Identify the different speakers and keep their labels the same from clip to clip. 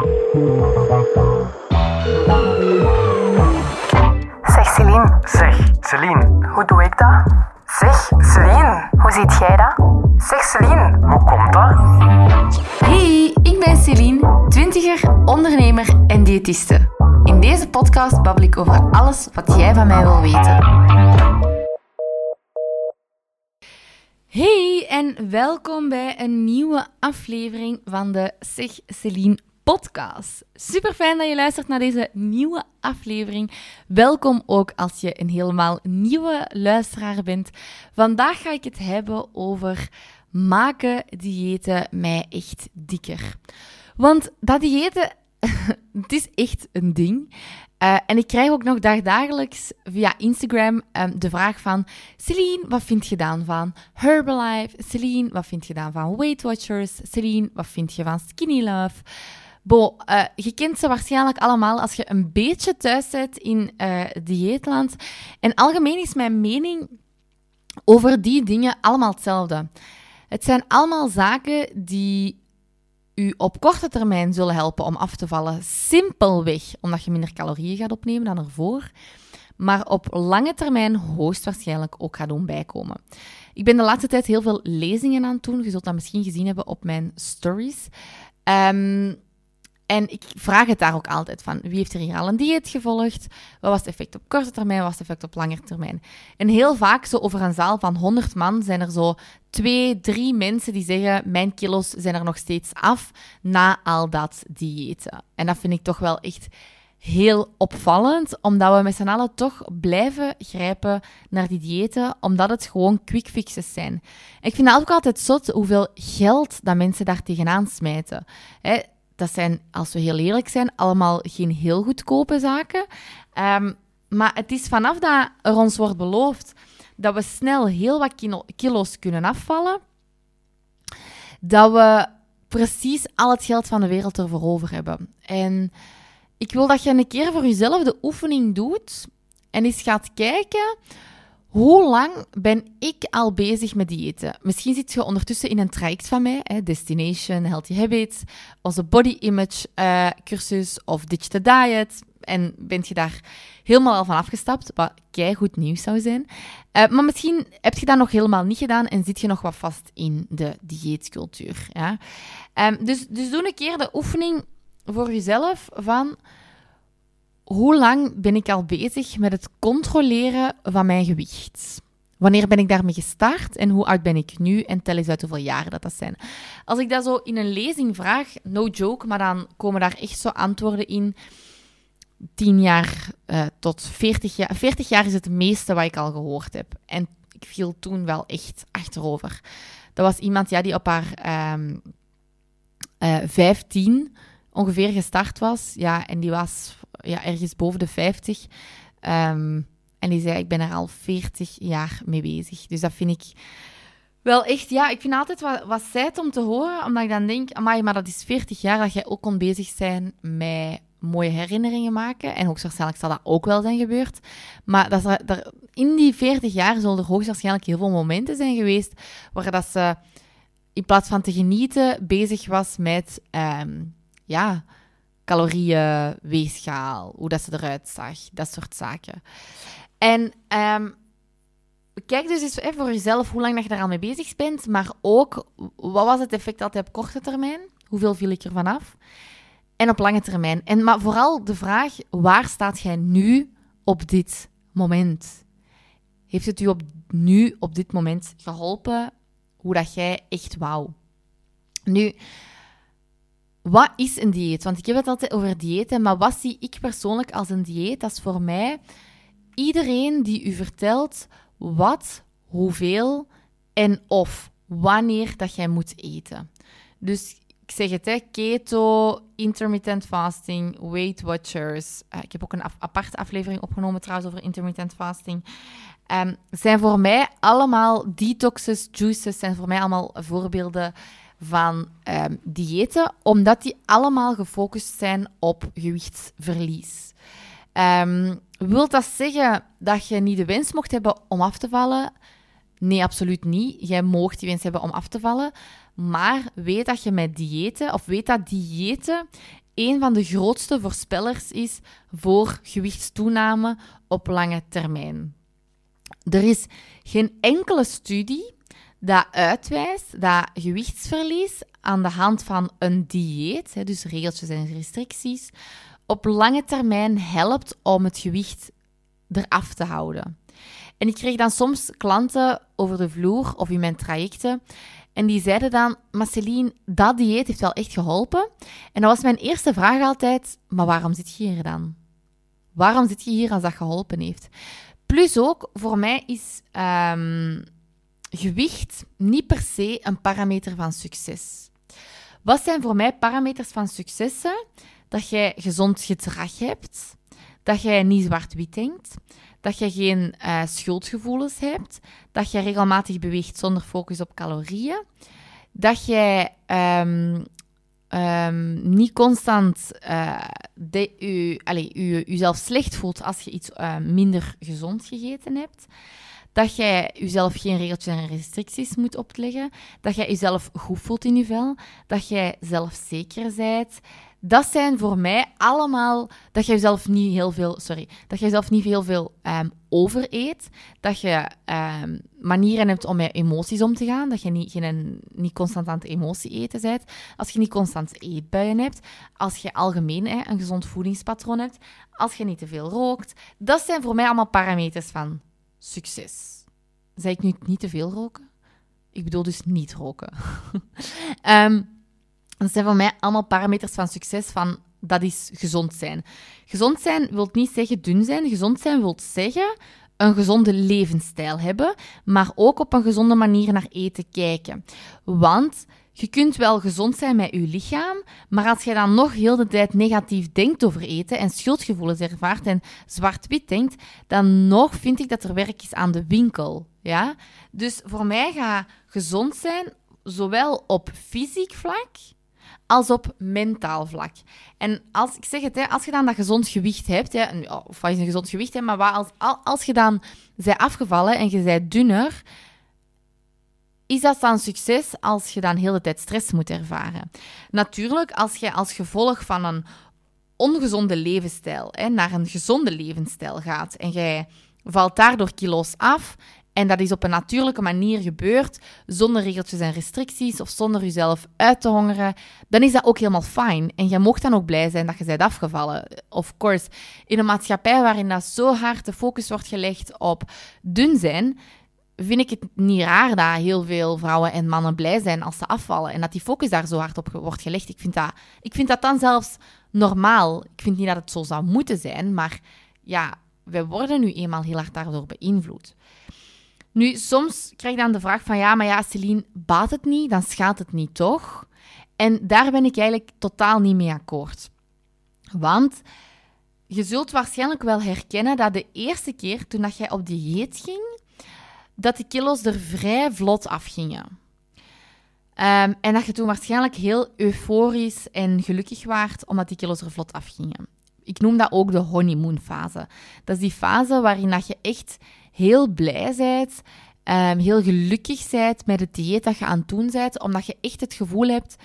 Speaker 1: Zeg Celine,
Speaker 2: Zeg, Celine,
Speaker 1: hoe doe ik dat? Zeg Celine, hoe ziet jij dat? Zeg Celine,
Speaker 2: hoe komt dat?
Speaker 3: Hey, ik ben Celine, twintiger, ondernemer en diëtiste. In deze podcast babbel ik over alles wat jij van mij wil weten. Hey en welkom bij een nieuwe aflevering van de Zeg Celine podcast. Super fijn dat je luistert naar deze nieuwe aflevering. Welkom ook als je een helemaal nieuwe luisteraar bent. Vandaag ga ik het hebben over maken diëten mij echt dikker. Want dat diëten, het is echt een ding. Uh, en ik krijg ook nog dagelijks via Instagram um, de vraag van... Celine, wat vind je dan van Herbalife? Celine, wat vind je dan van Weight Watchers? Celine, wat vind je van Skinny Love? Bo, uh, je kent ze waarschijnlijk allemaal als je een beetje thuis zit in uh, dieetland. En algemeen is mijn mening over die dingen allemaal hetzelfde. Het zijn allemaal zaken die u op korte termijn zullen helpen om af te vallen. Simpelweg omdat je minder calorieën gaat opnemen dan ervoor. Maar op lange termijn hoogstwaarschijnlijk ook gaat doen bijkomen. Ik ben de laatste tijd heel veel lezingen aan het doen. Je zult dat misschien gezien hebben op mijn stories. Um, en ik vraag het daar ook altijd van. Wie heeft er hier al een dieet gevolgd? Wat was het effect op korte termijn? Wat was het effect op lange termijn? En heel vaak, zo over een zaal van 100 man, zijn er zo twee, drie mensen die zeggen: Mijn kilo's zijn er nog steeds af na al dat diëten. En dat vind ik toch wel echt heel opvallend, omdat we met z'n allen toch blijven grijpen naar die diëten, omdat het gewoon quick fixes zijn. Ik vind het ook altijd zot hoeveel geld dat mensen daar tegenaan smijten dat zijn, als we heel eerlijk zijn, allemaal geen heel goedkope zaken. Um, maar het is vanaf dat er ons wordt beloofd dat we snel heel wat kilo's kunnen afvallen, dat we precies al het geld van de wereld ervoor over hebben. En ik wil dat je een keer voor jezelf de oefening doet en eens gaat kijken hoe lang ben ik al bezig met diëten? Misschien zit je ondertussen in een traject van mij, Destination Healthy Habits, onze Body Image uh, cursus of Digital Diet. En bent je daar helemaal al van afgestapt, wat kei goed nieuws zou zijn. Uh, maar misschien heb je dat nog helemaal niet gedaan en zit je nog wat vast in de dieetcultuur. Ja? Um, dus, dus doe een keer de oefening voor jezelf van hoe lang ben ik al bezig met het controleren van mijn gewicht? Wanneer ben ik daarmee gestart en hoe oud ben ik nu? En tel eens uit hoeveel jaren dat, dat zijn. Als ik dat zo in een lezing vraag, no joke, maar dan komen daar echt zo antwoorden in. 10 jaar uh, tot 40 jaar. 40 jaar is het meeste wat ik al gehoord heb. En ik viel toen wel echt achterover. Dat was iemand ja, die op haar um, uh, 15 ongeveer gestart was. Ja, en die was ja, ergens boven de 50. Ehm, en die zei, ik ben er al 40 jaar mee bezig. Dus dat vind ik wel echt, ja, ik vind altijd wat, wat zijt om te horen, omdat ik dan denk, amai, maar dat is 40 jaar dat jij ook kon bezig zijn met mooie herinneringen maken. En hoogstwaarschijnlijk zal dat ook wel zijn gebeurd. Maar dat er, in die 40 jaar zullen er hoogstwaarschijnlijk heel veel momenten zijn geweest waar dat ze in plaats van te genieten bezig was met, um, ja, calorieën, weegschaal, hoe dat ze eruit zag, dat soort zaken. En um, kijk dus eens voor jezelf hoe lang dat je daar al mee bezig bent, maar ook wat was het effect altijd op korte termijn? Hoeveel viel ik ervan af? En op lange termijn. En, maar vooral de vraag, waar staat jij nu op dit moment? Heeft het u op, nu, op dit moment, geholpen hoe dat jij echt wou? Nu, wat is een dieet? Want ik heb het altijd over diëten, maar wat zie ik persoonlijk als een dieet? Dat is voor mij iedereen die u vertelt wat, hoeveel en of wanneer dat jij moet eten. Dus ik zeg het, hè, keto, intermittent fasting, Weight Watchers. Uh, ik heb ook een aparte aflevering opgenomen trouwens over intermittent fasting. Um, zijn voor mij allemaal detoxes, juices, zijn voor mij allemaal voorbeelden van um, diëten, omdat die allemaal gefocust zijn op gewichtsverlies. Um, wil dat zeggen dat je niet de wens mocht hebben om af te vallen? Nee, absoluut niet. Jij moogt die wens hebben om af te vallen. Maar weet dat je met diëten, of weet dat diëten een van de grootste voorspellers is voor gewichtstoename op lange termijn. Er is geen enkele studie dat uitwijst dat gewichtsverlies aan de hand van een dieet, dus regeltjes en restricties, op lange termijn helpt om het gewicht eraf te houden. En ik kreeg dan soms klanten over de vloer of in mijn trajecten. En die zeiden dan, Marceline, dat dieet heeft wel echt geholpen. En dat was mijn eerste vraag altijd, maar waarom zit je hier dan? Waarom zit je hier als dat geholpen heeft? Plus ook, voor mij is ehm, gewicht niet per se een parameter van succes. Wat zijn voor mij parameters van successen? Dat jij gezond gedrag hebt, dat jij niet zwart-wit denkt, dat je geen uh, schuldgevoelens hebt, dat je regelmatig beweegt zonder focus op calorieën, dat jij um, niet constant uh, slecht voelt als je iets uh, minder gezond gegeten hebt. Dat jij jezelf geen regeltjes en restricties moet opleggen. Dat jij jezelf goed voelt in je vel. Dat jij zelfzeker bent. Dat zijn voor mij allemaal dat je jezelf niet heel veel, sorry, dat je jezelf niet heel veel um, overeet, dat je um, manieren hebt om met emoties om te gaan, dat je niet, geen, niet constant aan het emotie eten bent, als je niet constant eetbuien hebt, als je algemeen een gezond voedingspatroon hebt, als je niet te veel rookt. Dat zijn voor mij allemaal parameters van succes. Zeg ik nu niet te veel roken? Ik bedoel dus niet roken. um, Dat zijn voor mij allemaal parameters van succes van dat is gezond zijn. Gezond zijn wil niet zeggen dun zijn. Gezond zijn wil zeggen een gezonde levensstijl hebben, maar ook op een gezonde manier naar eten kijken. Want je kunt wel gezond zijn met je lichaam, maar als je dan nog heel de tijd negatief denkt over eten en schuldgevoelens ervaart en zwart-wit denkt, dan nog vind ik dat er werk is aan de winkel. Ja? Dus voor mij gaat gezond zijn zowel op fysiek vlak als op mentaal vlak. En als ik zeg het, hè, als je dan dat gezond gewicht hebt, hè, of wat is een gezond gewicht, hè, maar wat als, als je dan zij afgevallen en je bent dunner, is dat dan succes als je dan heel de tijd stress moet ervaren? Natuurlijk, als je als gevolg van een ongezonde levensstijl hè, naar een gezonde levensstijl gaat en jij valt daardoor kilo's af en dat is op een natuurlijke manier gebeurd, zonder regeltjes en restricties of zonder jezelf uit te hongeren, dan is dat ook helemaal fijn. En je mocht dan ook blij zijn dat je bent afgevallen. Of course, in een maatschappij waarin dat zo hard de focus wordt gelegd op dun zijn, vind ik het niet raar dat heel veel vrouwen en mannen blij zijn als ze afvallen. En dat die focus daar zo hard op wordt gelegd. Ik vind dat, ik vind dat dan zelfs normaal. Ik vind niet dat het zo zou moeten zijn, maar ja, wij worden nu eenmaal heel hard daardoor beïnvloed. Nu, soms krijg je dan de vraag van ja, maar ja, Celine, baat het niet, dan schaadt het niet, toch? En daar ben ik eigenlijk totaal niet mee akkoord. Want je zult waarschijnlijk wel herkennen dat de eerste keer toen dat jij op dieet ging, dat de kilo's er vrij vlot afgingen. Um, en dat je toen waarschijnlijk heel euforisch en gelukkig waart omdat die kilo's er vlot afgingen. Ik noem dat ook de honeymoon fase. Dat is die fase waarin dat je echt heel blij bent, um, heel gelukkig bent met het dieet dat je aan het doen bent, omdat je echt het gevoel hebt,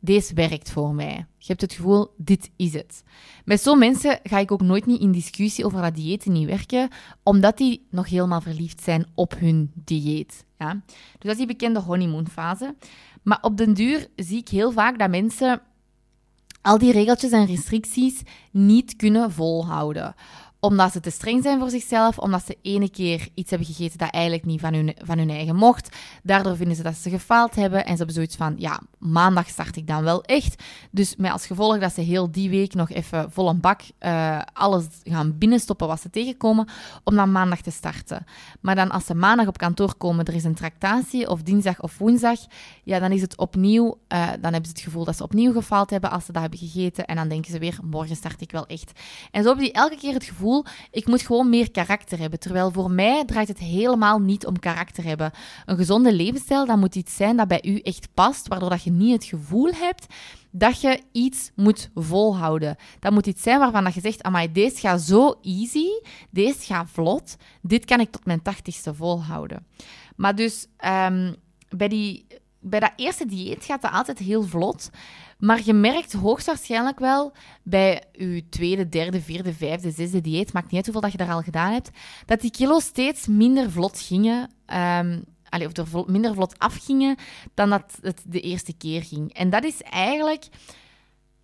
Speaker 3: deze werkt voor mij. Je hebt het gevoel, dit is het. Met zo'n mensen ga ik ook nooit niet in discussie over dat diëten niet werken, omdat die nog helemaal verliefd zijn op hun dieet. Ja? Dus dat is die bekende honeymoon-fase. Maar op den duur zie ik heel vaak dat mensen al die regeltjes en restricties niet kunnen volhouden omdat ze te streng zijn voor zichzelf, omdat ze ene keer iets hebben gegeten dat eigenlijk niet van hun, van hun eigen mocht. Daardoor vinden ze dat ze gefaald hebben en ze hebben zoiets van, ja, maandag start ik dan wel echt. Dus met als gevolg dat ze heel die week nog even vol een bak uh, alles gaan binnenstoppen wat ze tegenkomen, om dan maandag te starten. Maar dan als ze maandag op kantoor komen, er is een tractatie, of dinsdag of woensdag, ja, dan is het opnieuw, uh, dan hebben ze het gevoel dat ze opnieuw gefaald hebben als ze dat hebben gegeten. En dan denken ze weer, morgen start ik wel echt. En zo hebben die elke keer het gevoel ik moet gewoon meer karakter hebben. Terwijl voor mij draait het helemaal niet om karakter hebben. Een gezonde levensstijl, dat moet iets zijn dat bij u echt past, waardoor dat je niet het gevoel hebt dat je iets moet volhouden. Dat moet iets zijn waarvan dat je zegt, amai, deze gaat zo easy, deze gaat vlot, dit kan ik tot mijn tachtigste volhouden. Maar dus um, bij die bij dat eerste dieet gaat dat altijd heel vlot. Maar je merkt hoogstwaarschijnlijk wel bij je tweede, derde, vierde, vijfde, zesde dieet, maakt niet uit hoeveel dat je daar al gedaan hebt, dat die kilo's steeds minder vlot gingen. Um, of er minder vlot afgingen dan dat het de eerste keer ging. En dat is eigenlijk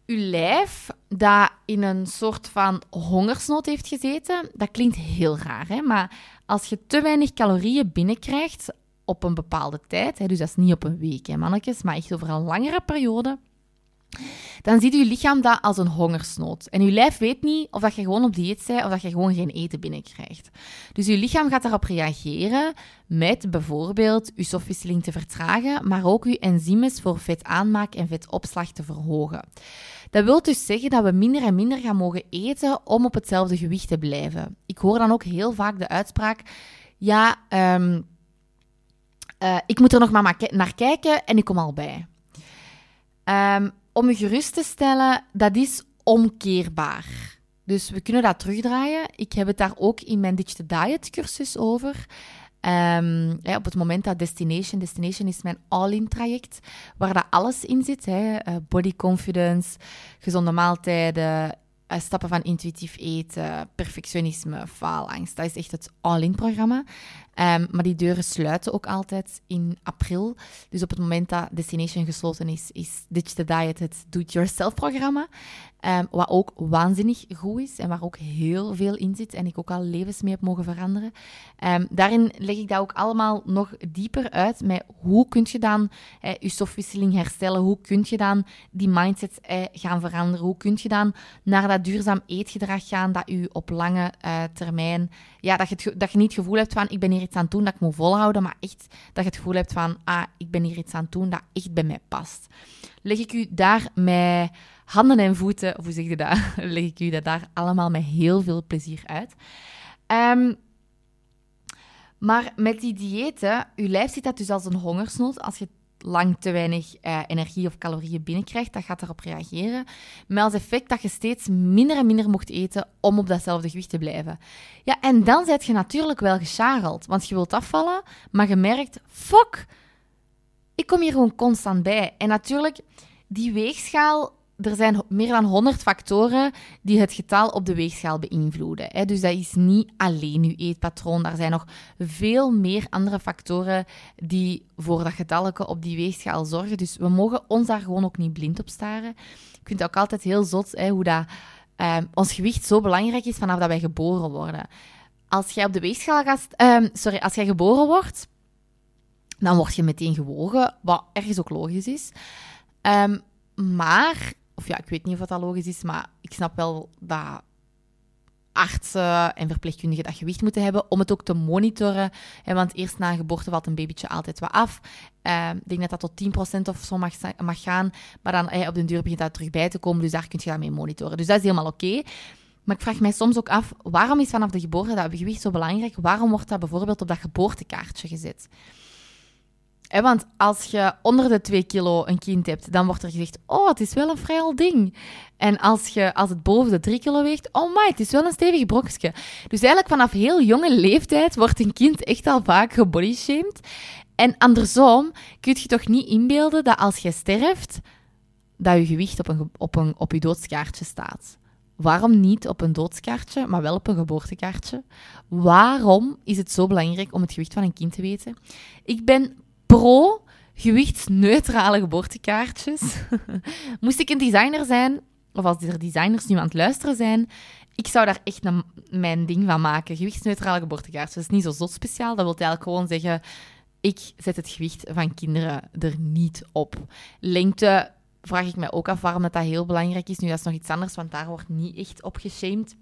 Speaker 3: uw lijf dat in een soort van hongersnood heeft gezeten. Dat klinkt heel raar, hè? maar als je te weinig calorieën binnenkrijgt op een bepaalde tijd, hè, dus dat is niet op een week, hè, mannetjes, maar echt over een langere periode, dan ziet je lichaam dat als een hongersnood. En je lijf weet niet of dat je gewoon op dieet bent of dat je gewoon geen eten binnenkrijgt. Dus je lichaam gaat daarop reageren met bijvoorbeeld je stofwisseling te vertragen, maar ook je enzymes voor vetaanmaak en vetopslag te verhogen. Dat wil dus zeggen dat we minder en minder gaan mogen eten om op hetzelfde gewicht te blijven. Ik hoor dan ook heel vaak de uitspraak: ja, um, uh, ik moet er nog maar naar kijken en ik kom al bij. Um, om je gerust te stellen, dat is omkeerbaar. Dus we kunnen dat terugdraaien. Ik heb het daar ook in mijn Digital Diet cursus over. Um, op het moment dat Destination, Destination is mijn all-in traject, waar dat alles in zit. Hè. Uh, body confidence, gezonde maaltijden, uh, stappen van intuïtief eten, perfectionisme, faalangst. Dat is echt het all-in programma. Um, maar die deuren sluiten ook altijd in april. Dus op het moment dat Destination gesloten is, is Ditch the Diet het Do-It-Yourself programma. Um, wat ook waanzinnig goed is en waar ook heel veel in zit en ik ook al levens mee heb mogen veranderen. Um, daarin leg ik dat ook allemaal nog dieper uit met hoe kun je dan eh, je stofwisseling herstellen, hoe kun je dan die mindset eh, gaan veranderen, hoe kun je dan naar dat duurzaam eetgedrag gaan dat u op lange uh, termijn, ja, dat je, dat je niet het gevoel hebt van ik ben hier iets aan het doen dat ik moet volhouden, maar echt dat je het gevoel hebt van ah, ik ben hier iets aan het doen dat echt bij mij past. Leg ik u daar met handen en voeten, of hoe zeg je dat, leg ik u dat daar allemaal met heel veel plezier uit. Um, maar met die diëten, uw lijf ziet dat dus als een hongersnood. Als je lang te weinig eh, energie of calorieën binnenkrijgt, dat gaat daarop reageren. Met als effect dat je steeds minder en minder mocht eten om op datzelfde gewicht te blijven. Ja, en dan zit je natuurlijk wel gescharreld, want je wilt afvallen, maar je merkt, fuck, ik kom hier gewoon constant bij. En natuurlijk, die weegschaal er zijn meer dan 100 factoren die het getal op de weegschaal beïnvloeden. Dus dat is niet alleen uw eetpatroon. Daar zijn nog veel meer andere factoren die voor dat getalletje op die weegschaal zorgen. Dus we mogen ons daar gewoon ook niet blind op staren. Ik vind het ook altijd heel zot hè, hoe dat, uh, ons gewicht zo belangrijk is vanaf dat wij geboren worden. Als jij op de weegschaal gaat... Uh, sorry, als jij geboren wordt, dan word je meteen gewogen, wat ergens ook logisch is. Um, maar of ja, ik weet niet of dat logisch is, maar ik snap wel dat artsen en verpleegkundigen dat gewicht moeten hebben om het ook te monitoren. want eerst na geboorte valt een babytje altijd wat af. Uh, ik denk dat dat tot 10% of zo mag, mag gaan. Maar dan op den duur begint dat terug bij te komen. Dus daar kun je dat mee monitoren. Dus dat is helemaal oké. Maar ik vraag mij soms ook af, waarom is vanaf de geboorte dat gewicht zo belangrijk? Waarom wordt dat bijvoorbeeld op dat geboortekaartje gezet? Want als je onder de 2 kilo een kind hebt, dan wordt er gezegd: Oh, het is wel een vrij ding. En als, je, als het boven de 3 kilo weegt, oh my, het is wel een stevig brokje. Dus eigenlijk vanaf heel jonge leeftijd wordt een kind echt al vaak gebodyshamed. En andersom kun je toch niet inbeelden dat als je sterft, dat je gewicht op, een, op, een, op je doodskaartje staat. Waarom niet op een doodskaartje, maar wel op een geboortekaartje? Waarom is het zo belangrijk om het gewicht van een kind te weten? Ik ben pro gewichtsneutrale geboortekaartjes. Moest ik een designer zijn, of als er designers nu aan het luisteren zijn, ik zou daar echt een, mijn ding van maken. Gewichtsneutrale geboortekaartjes. Dat is niet zo zot speciaal. Dat wil eigenlijk gewoon zeggen, ik zet het gewicht van kinderen er niet op. Lengte vraag ik me ook af waarom dat, dat heel belangrijk is. Nu, dat is nog iets anders, want daar wordt niet echt op geshamed.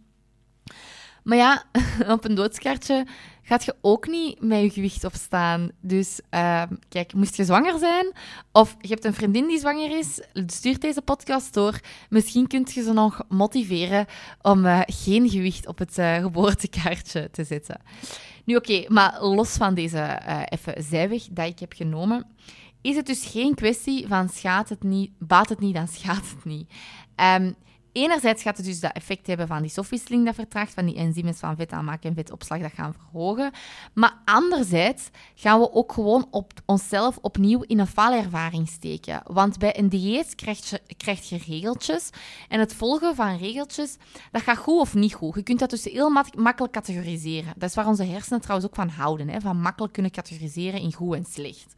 Speaker 3: Maar ja, op een doodskaartje gaat je ook niet met je gewicht op staan. Dus uh, kijk, moest je zwanger zijn of je hebt een vriendin die zwanger is, stuur deze podcast door. Misschien kunt je ze nog motiveren om uh, geen gewicht op het uh, geboortekaartje te zetten. Nu oké, maar los van deze uh, even zijweg dat ik heb genomen, is het dus geen kwestie van schaadt het niet, baat het niet, dan schaadt het niet. Um, enerzijds gaat het dus dat effect hebben van die stofwisseling dat vertraagt, van die enzymen van vet aanmaken en vetopslag dat gaan verhogen. Maar anderzijds gaan we ook gewoon op onszelf opnieuw in een falervaring steken. Want bij een dieet krijg je, krijg je regeltjes. En het volgen van regeltjes, dat gaat goed of niet goed. Je kunt dat dus heel makkelijk categoriseren. Dat is waar onze hersenen trouwens ook van houden. Hè? Van makkelijk kunnen categoriseren in goed en slecht.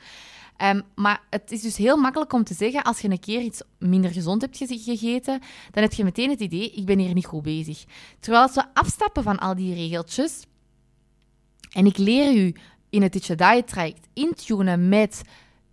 Speaker 3: Um, maar het is dus heel makkelijk om te zeggen, als je een keer iets minder gezond hebt gegeten, dan heb je meteen het idee, ik ben hier niet goed bezig. Terwijl als we afstappen van al die regeltjes, en ik leer u in het Teach Diet Traject intunen met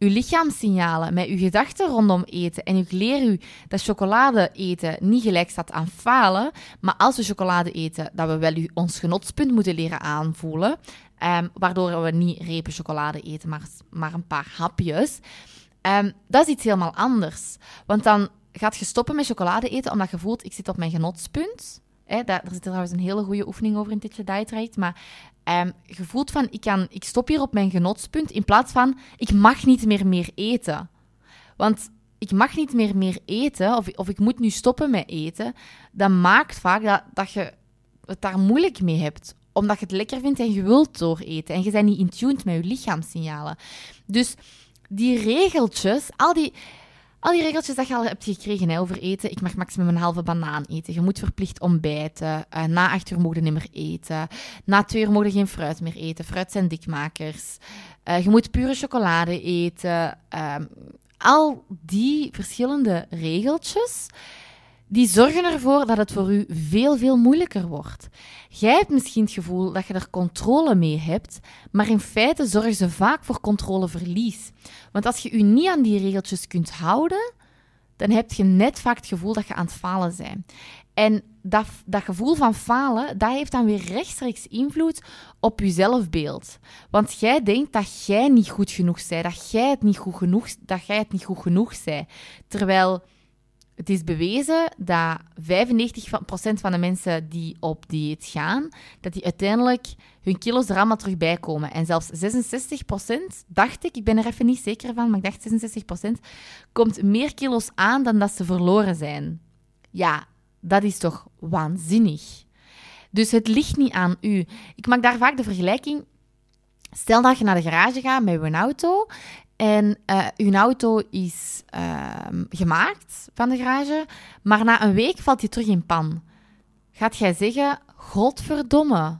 Speaker 3: uw lichaamssignalen, met uw gedachten rondom eten. En ik leer u dat chocolade eten niet gelijk staat aan falen. Maar als we chocolade eten, dat we wel ons genotspunt moeten leren aanvoelen. Um, waardoor we niet repen chocolade eten, maar, maar een paar hapjes. Um, dat is iets helemaal anders. Want dan gaat je stoppen met chocolade eten omdat je voelt, ik zit op mijn genotspunt. Hè, daar, zit trouwens een hele goede oefening over in dit Diet Maar um, je voelt van, ik, kan, ik stop hier op mijn genotspunt in plaats van, ik mag niet meer meer eten. Want ik mag niet meer meer eten, of, of ik moet nu stoppen met eten, dat maakt vaak dat, dat je het daar moeilijk mee hebt omdat je het lekker vindt en je wilt dooreten. En je bent niet in tune met je lichaamssignalen. Dus die regeltjes, al die, al die regeltjes dat je al hebt gekregen hè, over eten. Ik mag maximum een halve banaan eten. Je moet verplicht ontbijten. Uh, na acht uur mogen niet meer eten. Na twee uur mogen geen fruit meer eten. Fruit zijn dikmakers. Uh, je moet pure chocolade eten. Uh, al die verschillende regeltjes die zorgen ervoor dat het voor u veel, veel moeilijker wordt. Jij hebt misschien het gevoel dat je er controle mee hebt, maar in feite zorgen ze vaak voor controleverlies. Want als je je niet aan die regeltjes kunt houden, dan heb je net vaak het gevoel dat je aan het falen bent. En dat, dat gevoel van falen, dat heeft dan weer rechtstreeks invloed op je zelfbeeld. Want jij denkt dat jij niet goed genoeg bent, dat jij het niet goed genoeg, dat jij het niet goed genoeg bent. Terwijl het is bewezen dat 95% van de mensen die op dieet gaan, dat die uiteindelijk hun kilo's er allemaal terug bij komen. En zelfs 66%, dacht ik, ik ben er even niet zeker van, maar ik dacht 66%, komt meer kilo's aan dan dat ze verloren zijn. Ja, dat is toch waanzinnig. Dus het ligt niet aan u. Ik maak daar vaak de vergelijking. Stel dat je naar de garage gaat met je auto en uh, uw auto is uh, gemaakt van de garage, maar na een week valt hij terug in pan. Gaat jij zeggen, godverdomme,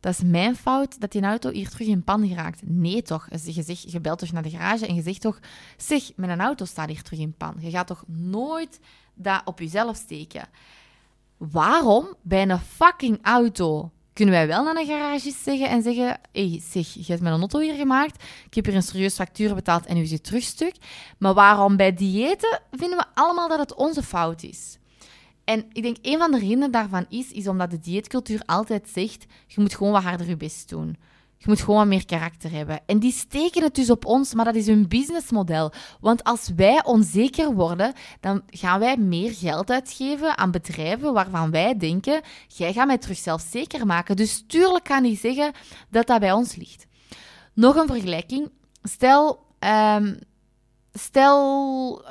Speaker 3: dat is mijn fout dat die auto hier terug in pan geraakt? Nee toch? Je, zegt, belt toch naar de garage en je zegt toch, zeg, mijn auto staat hier terug in pan. Je gaat toch nooit dat op jezelf steken? Waarom bij een fucking auto kunnen wij wel naar een garage zeggen en zeggen: hey, zeg, je hebt mijn auto hier gemaakt, ik heb hier een serieus factuur betaald en u zit terugstuk. Maar waarom bij diëten vinden we allemaal dat het onze fout is? En ik denk een van de redenen daarvan is, is omdat de dieetcultuur altijd zegt: je moet gewoon wat harder je best doen. Je moet gewoon meer karakter hebben. En die steken het dus op ons, maar dat is hun businessmodel. Want als wij onzeker worden, dan gaan wij meer geld uitgeven aan bedrijven waarvan wij denken: jij gaat mij terug zelfzeker maken. Dus tuurlijk kan die zeggen dat dat bij ons ligt. Nog een vergelijking. Stel, um, stel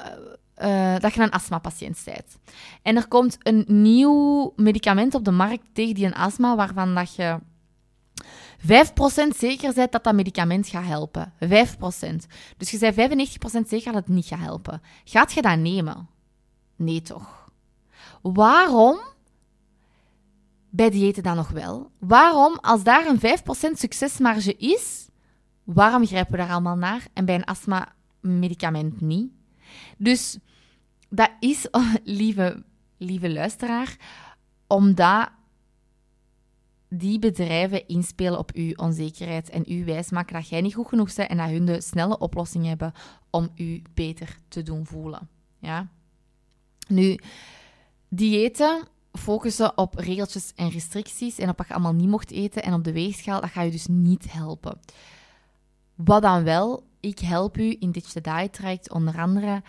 Speaker 3: uh, dat je een astmapatiënt bent. En er komt een nieuw medicament op de markt tegen die een astma, waarvan dat je 5% zeker bent dat dat medicament gaat helpen. 5%. Dus je bent 95% zeker dat het niet gaat helpen. Gaat je dat nemen? Nee, toch? Waarom bij diëten dan nog wel? Waarom, als daar een 5% succesmarge is, waarom grijpen we daar allemaal naar en bij een astma-medicament niet? Dus dat is, lieve, lieve luisteraar, omdat die bedrijven inspelen op uw onzekerheid en u wijsmaken dat jij niet goed genoeg bent en dat hun de snelle oplossing hebben om u beter te doen voelen. Ja? Nu, diëten focussen op regeltjes en restricties en op wat je allemaal niet mocht eten en op de weegschaal, dat gaat je dus niet helpen. Wat dan wel, ik help u in Diet traject onder andere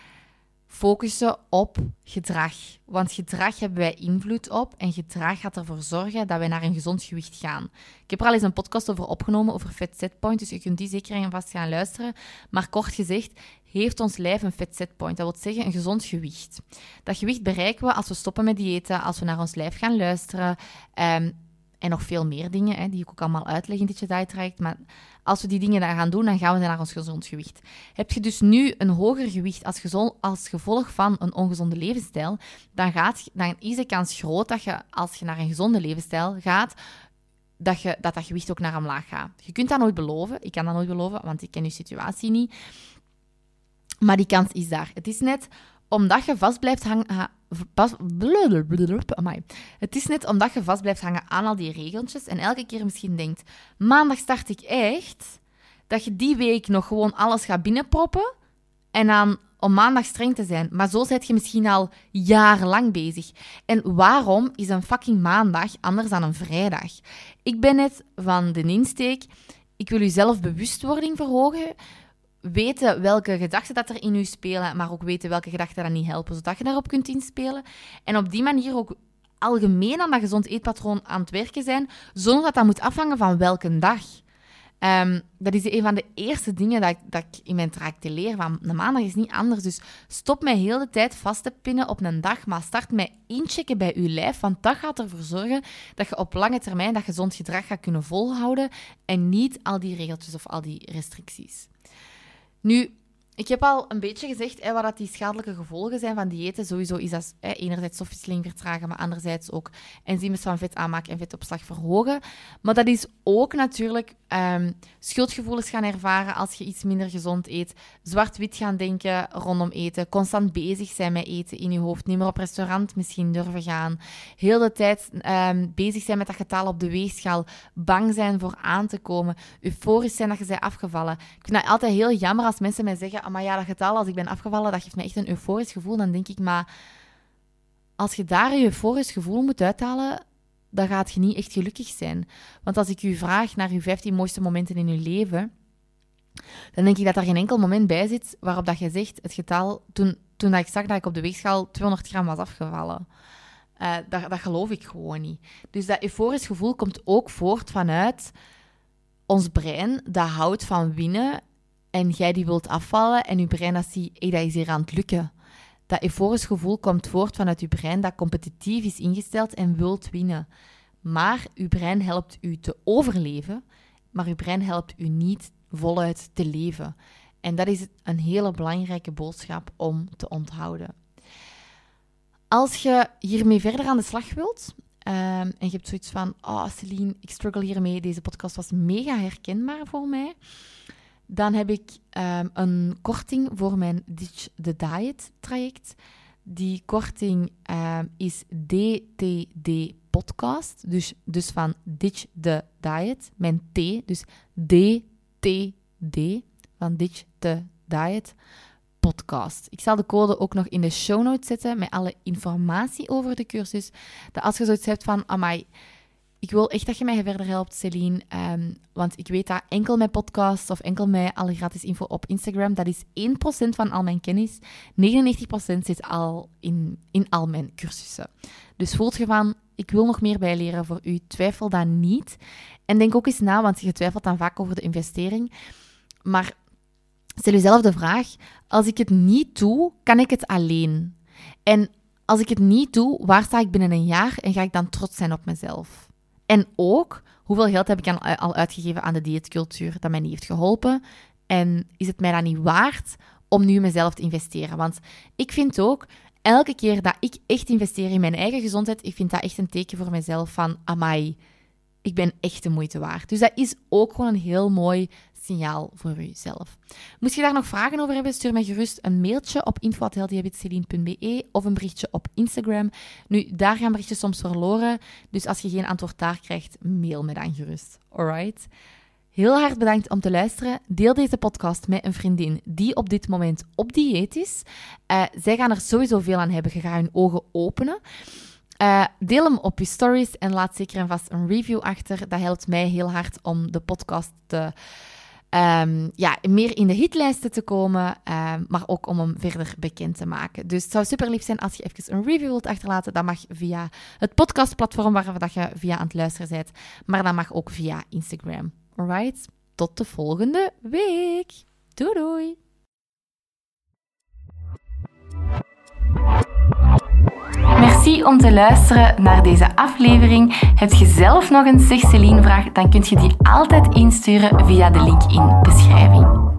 Speaker 3: focussen op gedrag. Want gedrag hebben wij invloed op en gedrag gaat ervoor zorgen dat wij naar een gezond gewicht gaan. Ik heb er al eens een podcast over opgenomen, over Fat Set Point, dus je kunt die zeker en vast gaan luisteren. Maar kort gezegd, heeft ons lijf een Fat Set Point. Dat wil zeggen een gezond gewicht. Dat gewicht bereiken we als we stoppen met diëten, als we naar ons lijf gaan luisteren. Ehm, en nog veel meer dingen, hè, die ik ook allemaal uitleg in dit traject. Maar als we die dingen dan gaan doen, dan gaan we naar ons gezond gewicht. Heb je dus nu een hoger gewicht als, als gevolg van een ongezonde levensstijl, dan, gaat, dan is de kans groot dat je, als je naar een gezonde levensstijl gaat, dat, je, dat dat gewicht ook naar omlaag gaat. Je kunt dat nooit beloven. Ik kan dat nooit beloven, want ik ken je situatie niet. Maar die kans is daar. Het is net omdat je vast blijft hangen. Pas, het is net omdat je vast blijft hangen aan al die regeltjes en elke keer misschien denkt: maandag start ik echt. Dat je die week nog gewoon alles gaat binnenproppen en dan om maandag streng te zijn. Maar zo zit je misschien al jarenlang bezig. En waarom is een fucking maandag anders dan een vrijdag? Ik ben net van de insteek. Ik wil je zelfbewustwording verhogen weten welke gedachten dat er in u spelen, maar ook weten welke gedachten dat niet helpen, zodat je daarop kunt inspelen. En op die manier ook algemeen aan dat gezond eetpatroon aan het werken zijn, zonder dat dat moet afhangen van welke dag. Ehm, dat is een van de eerste dingen dat ik, dat ik in mijn traject leer. Van, de maandag is niet anders, dus stop mij heel de tijd vast te pinnen op een dag, maar start met inchecken bij je lijf, want dat gaat ervoor zorgen dat je op lange termijn dat gezond gedrag gaat kunnen volhouden en niet al die regeltjes of al die restricties. Nu, ik heb al een beetje gezegd hè, wat dat die schadelijke gevolgen zijn van diëten. Sowieso is dat hè, enerzijds stofwisseling vertragen, maar anderzijds ook enzymen van vet aanmaken en vetopslag verhogen. Maar dat is ook natuurlijk um, schuldgevoelens gaan ervaren als je iets minder gezond eet. Zwart-wit gaan denken rondom eten. Constant bezig zijn met eten in je hoofd. Niet meer op restaurant misschien durven gaan. Heel de tijd um, bezig zijn met dat getal op de weegschaal. Bang zijn voor aan te komen. Euforisch zijn dat je bent afgevallen. Ik vind dat altijd heel jammer als mensen mij zeggen maar ja, dat getal, als ik ben afgevallen, dat geeft me echt een euforisch gevoel. Dan denk ik, maar als je daar je euforisch gevoel moet uithalen, dan gaat je niet echt gelukkig zijn. Want als ik u vraag naar uw 15 mooiste momenten in uw leven, dan denk ik dat er geen enkel moment bij zit waarop dat je zegt, het getal, toen, toen ik zag dat ik op de weegschaal 200 gram was afgevallen. Uh, dat, dat geloof ik gewoon niet. Dus dat euforisch gevoel komt ook voort vanuit ons brein, dat houdt van winnen en jij die wilt afvallen en je brein dat ziet, hey, dat is hier aan het lukken. Dat euforisch gevoel komt voort vanuit je brein dat competitief is ingesteld en wilt winnen. Maar je brein helpt u te overleven, maar je brein helpt u niet voluit te leven. En dat is een hele belangrijke boodschap om te onthouden. Als je hiermee verder aan de slag wilt, um, en je hebt zoiets van, oh Celine, ik struggle hiermee, deze podcast was mega herkenbaar voor mij, dan heb ik um, een korting voor mijn Ditch the Diet traject. Die korting um, is DTD podcast. Dus, dus van Ditch the Diet. Mijn T, dus DTD van Ditch the Diet podcast. Ik zal de code ook nog in de show notes zetten met alle informatie over de cursus. Dat als je zoiets hebt van, amai, ik wil echt dat je mij verder helpt, Celine. Um, want ik weet dat enkel mijn podcast of enkel mijn alle gratis info op Instagram, dat is 1% van al mijn kennis. 99% zit al in, in al mijn cursussen. Dus voelt je van, ik wil nog meer bijleren voor u, twijfel dan niet. En denk ook eens na, want je twijfelt dan vaak over de investering. Maar stel jezelf de vraag, als ik het niet doe, kan ik het alleen? En als ik het niet doe, waar sta ik binnen een jaar en ga ik dan trots zijn op mezelf? En ook, hoeveel geld heb ik al uitgegeven aan de dieetcultuur dat mij niet heeft geholpen? En is het mij dan niet waard om nu mezelf te investeren? Want ik vind ook, elke keer dat ik echt investeer in mijn eigen gezondheid, ik vind dat echt een teken voor mezelf van, amai, ik ben echt de moeite waard. Dus dat is ook gewoon een heel mooi signaal voor uzelf. Moest je daar nog vragen over hebben, stuur mij gerust een mailtje op info.healthyhabitsceline.be of een berichtje op Instagram. Nu, daar gaan berichtjes soms verloren, dus als je geen antwoord daar krijgt, mail me dan gerust. Alright? Heel hard bedankt om te luisteren. Deel deze podcast met een vriendin die op dit moment op dieet is. Uh, zij gaan er sowieso veel aan hebben. Je gaat hun ogen openen. Uh, deel hem op je stories en laat zeker en vast een review achter. Dat helpt mij heel hard om de podcast te ehm, ja, meer in de hitlijsten te komen, ehm, maar ook om hem verder bekend te maken. Dus het zou super lief zijn als je even een review wilt achterlaten. Dat mag via het podcastplatform waar dat je via aan het luisteren bent, maar dat mag ook via Instagram. Alright, tot de volgende week. Doei doei! Merci om te luisteren naar deze aflevering. Heb je zelf nog een Zeg Celine vraag, dan kun je die altijd insturen via de link in beschrijving.